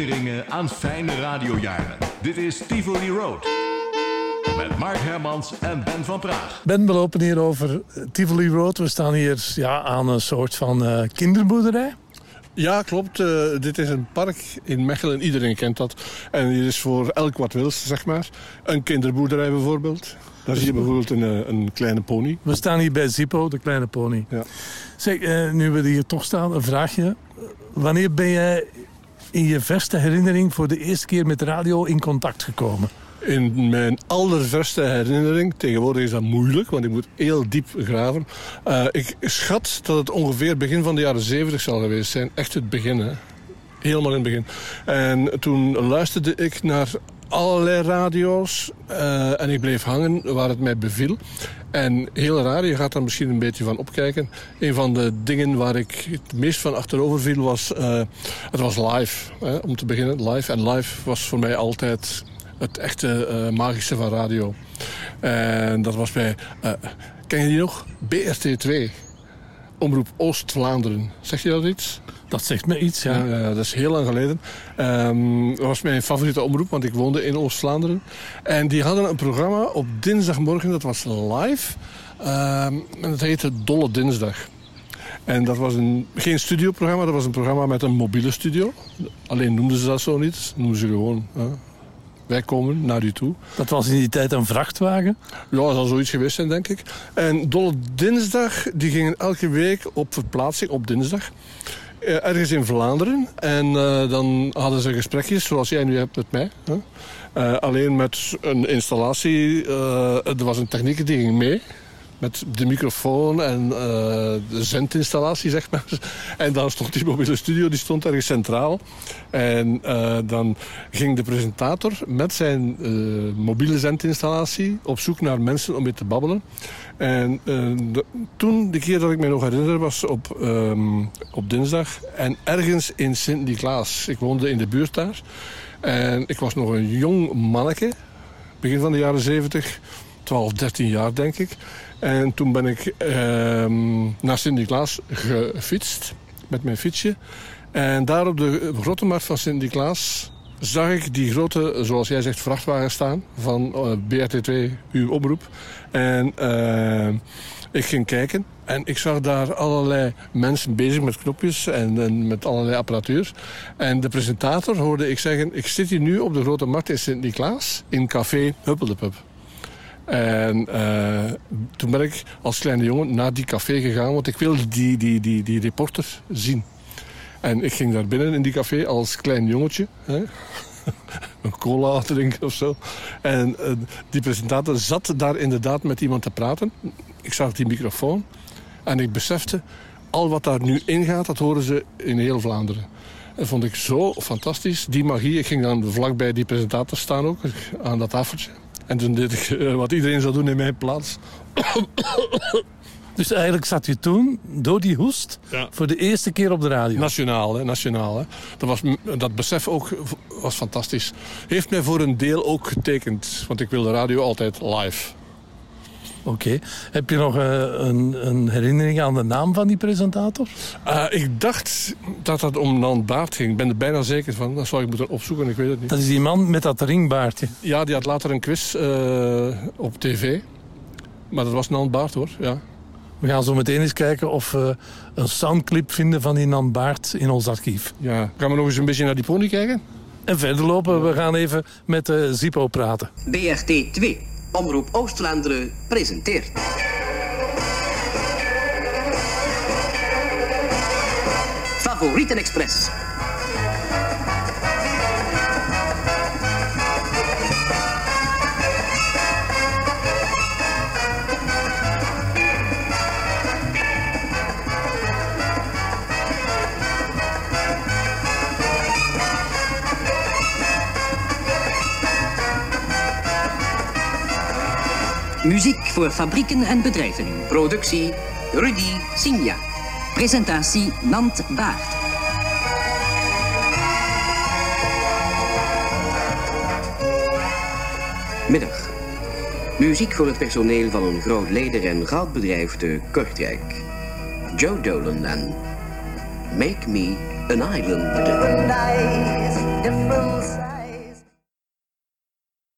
herinneringen aan fijne radiojaren. Dit is Tivoli Road. Met Mark Hermans en Ben van Praag. Ben, we lopen hier over Tivoli Road. We staan hier ja, aan een soort van uh, kinderboerderij. Ja, klopt. Uh, dit is een park in Mechelen. Iedereen kent dat. En hier is voor elk wat wil, zeg maar. Een kinderboerderij bijvoorbeeld. Daar zie je bijvoorbeeld een, eh, een kleine pony. We staan hier bij Zippo, de kleine pony. Ja. Zeg, uh, nu we hier toch staan, een vraagje. Wanneer ben jij in je verste herinnering voor de eerste keer met radio in contact gekomen? In mijn allerverste herinnering, tegenwoordig is dat moeilijk, want ik moet heel diep graven. Uh, ik schat dat het ongeveer begin van de jaren zeventig zal geweest zijn. Echt het begin, hè. Helemaal in het begin. En toen luisterde ik naar allerlei radio's. Uh, en ik bleef hangen waar het mij beviel. En heel raar, je gaat daar misschien een beetje van opkijken. Een van de dingen waar ik het meest van achterover viel was... Uh, het was live, hè, om te beginnen. Live. En live was voor mij altijd het echte uh, magische van radio. En dat was bij... ken je die nog? BRT2. Omroep Oost-Vlaanderen. Zeg je dat iets? Dat zegt me iets, ja. ja, dat is heel lang geleden. Um, dat was mijn favoriete omroep, want ik woonde in Oost-Vlaanderen. En die hadden een programma op dinsdagmorgen, dat was live. Um, en dat heette Dolle Dinsdag. En dat was een, geen studioprogramma, dat was een programma met een mobiele studio. Alleen noemden ze dat zo niet, noemden ze gewoon... komen naar u toe. Dat was in die tijd een vrachtwagen? Ja, dat zal zoiets geweest zijn, denk ik. En Dolle Dinsdag, die gingen elke week op verplaatsing op dinsdag. Eh, ergens in Vlaanderen. En uh, dan hadden ze gesprekjes, zoals jij nu hebt met mij. Hè? Uh, alleen met een installatie. er was een technieker die ging mee. Met de microfoon en de zendinstallatie, zeg maar. En dan stond die mobiele studio, die stond ergens centraal. En dan ging de presentator met zijn mobiele zendinstallatie... op zoek naar mensen om mee te babbelen. En toen, de keer dat ik me nog herinner, was op, um, op dinsdag. En ergens in Sint-Niklaas. Ik woonde in de buurt daar. En ik was nog een jong manneke. Begin van de jaren 70. 12, 13 jaar, denk ik. En toen ben ik uh, naar Sint-Niklaas gefietst. Met mijn fietsje. En daar op de grote markt van Sint-Niklaas zag ik die grote, zoals jij zegt, vrachtwagen staan van uh, BRT2, uw oproep. En uh, ik ging kijken en ik zag daar allerlei mensen bezig met knopjes en, en, met allerlei apparatuur. En de presentator hoorde ik zeggen, ik zit hier nu op de Grote Markt in Sint-Niklaas in café Huppeldepup. En uh, toen ben ik als kleine jongen naar die café gegaan, want ik wilde die, die, die, die reporter zien. En ik ging daar binnen in die café als klein jongetje. Hè? een cola drinken of zo. En uh, die presentator zat daar inderdaad met iemand te praten. Ik zag die microfoon. En ik besefte, al wat daar nu ingaat, dat horen ze in heel Vlaanderen. Dat vond ik zo fantastisch. Die magie, ik ging dan vlakbij die presentator staan ook, aan dat tafeltje. En toen deed ik uh, wat iedereen zou doen in mijn plaats. Dus eigenlijk zat je toen, door die hoest, voor de eerste keer op de radio. Nationaal, hè, nationaal. Hè. Dat, was, dat besef ook was fantastisch. Heeft mij voor een deel ook getekend. Want ik wilde radio altijd live. Oké. Heb je nog uh, een, een, herinnering aan de naam van die presentator? Uh, ik dacht dat het om Nan Baart ging. Ik ben er bijna zeker van. Dat zou ik moeten opzoeken, ik weet het niet. Dat is die man met dat ringbaardje? Ja, die had later een quiz uh, op tv. Maar dat was Nan Baart, hoor. Ja. We gaan zo meteen eens kijken of we een soundclip vinden van die Nan Baart in ons archief. Ja, gaan we nog eens een beetje naar die pony kijken? En verder lopen, we gaan even met uh, Zippo praten. BRT 2, Omroep Oost-Vlaanderen, presenteert... Favoriten Express. Muziek voor fabrieken en bedrijven. Productie Rudy Sinja. Presentatie Nant Baart. Middag. Muziek voor het personeel van een groot leder- en goudbedrijf te Kortrijk. Joe Dolan en Make Me an Island.